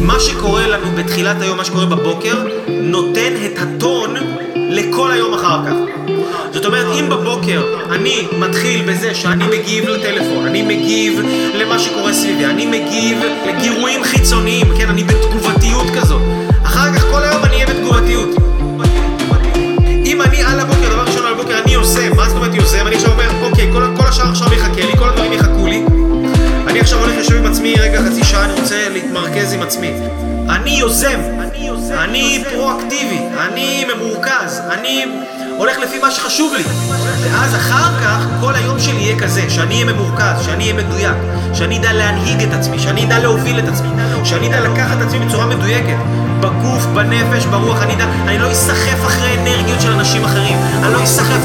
מה שקורה לנו בתחילת היום, מה שקורה בבוקר, נותן את הטון לכל היום אחר כך. זאת אומרת, אם בבוקר אני מתחיל בזה שאני מגיב לטלפון, אני מגיב למה שקורה סביבי, אני מגיב לגירויים חיצוניים, כן, אני בתגובתיות שעה, אני רוצה להתמרכז עם עצמי. אני יוזם, אני פרואקטיבי, אני ממורכז, אני הולך לפי מה שחשוב לי. ואז אחר כך כל היום שלי יהיה כזה, שאני אהיה ממורכז, שאני אהיה מדויק, שאני אדע להנהיג את עצמי, שאני אדע להוביל את עצמי, שאני אדע לקחת את עצמי בצורה מדויקת. בגוף, בנפש, ברוח, אני אדע, אני לא אסחף אחרי אנרגיות של אנשים אחרים, אני לא אסחף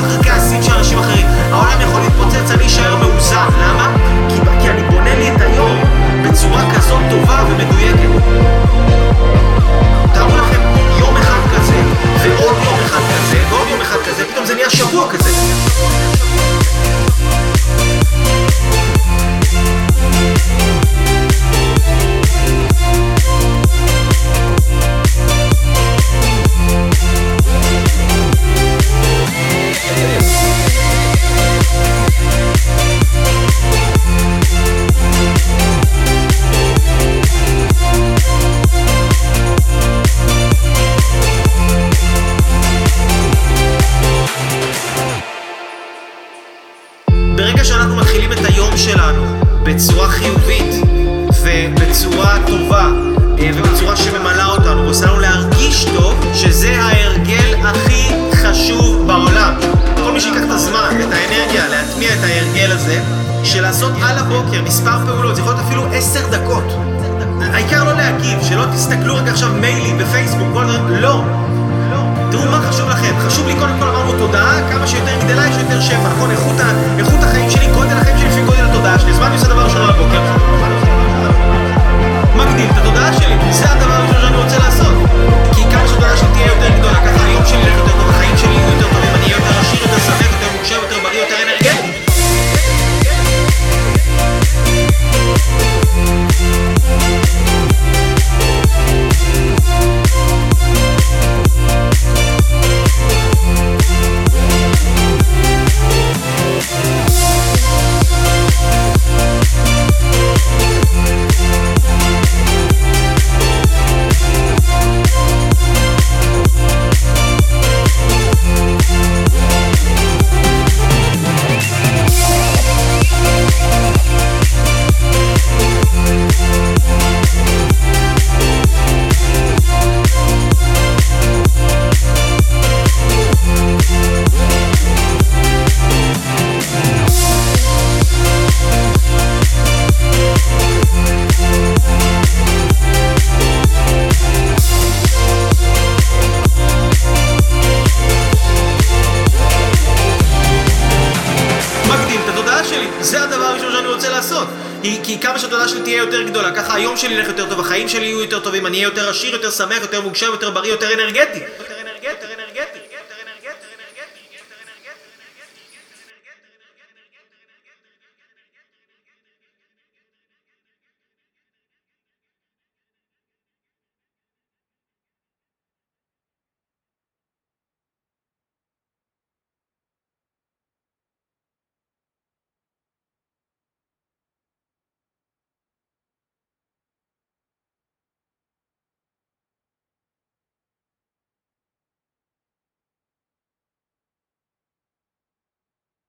ברגע שאנחנו מתחילים את היום שלנו בצורה חיובית ובצורה טובה אה, ובצורה שממלאה אותנו ועושה לנו להרגיש טוב, שזה ההרגל הכי חשוב בעולם. כל מי שיקח את הזמן ואת האנרגיה להטמיע את ההרגל הזה, של לעשות על הבוקר מספר פעולות, זה יכול להיות אפילו עשר דקות. העיקר לא להגיב, שלא תסתכלו רק עכשיו מיילים בפייסבוק, כל הדברים, חשוב לי קודם כל אמרנו תודעה, כמה שיותר גדלה יש יותר שפע, נכון? איכות החיים שלי, גודל החיים שלי כי כמה שהתודעה שלי תהיה יותר גדולה, ככה היום שלי ילך יותר טוב, החיים שלי יהיו יותר טובים, אני אהיה יותר עשיר, יותר שמח, יותר מוגשם, יותר בריא, יותר אנרגטי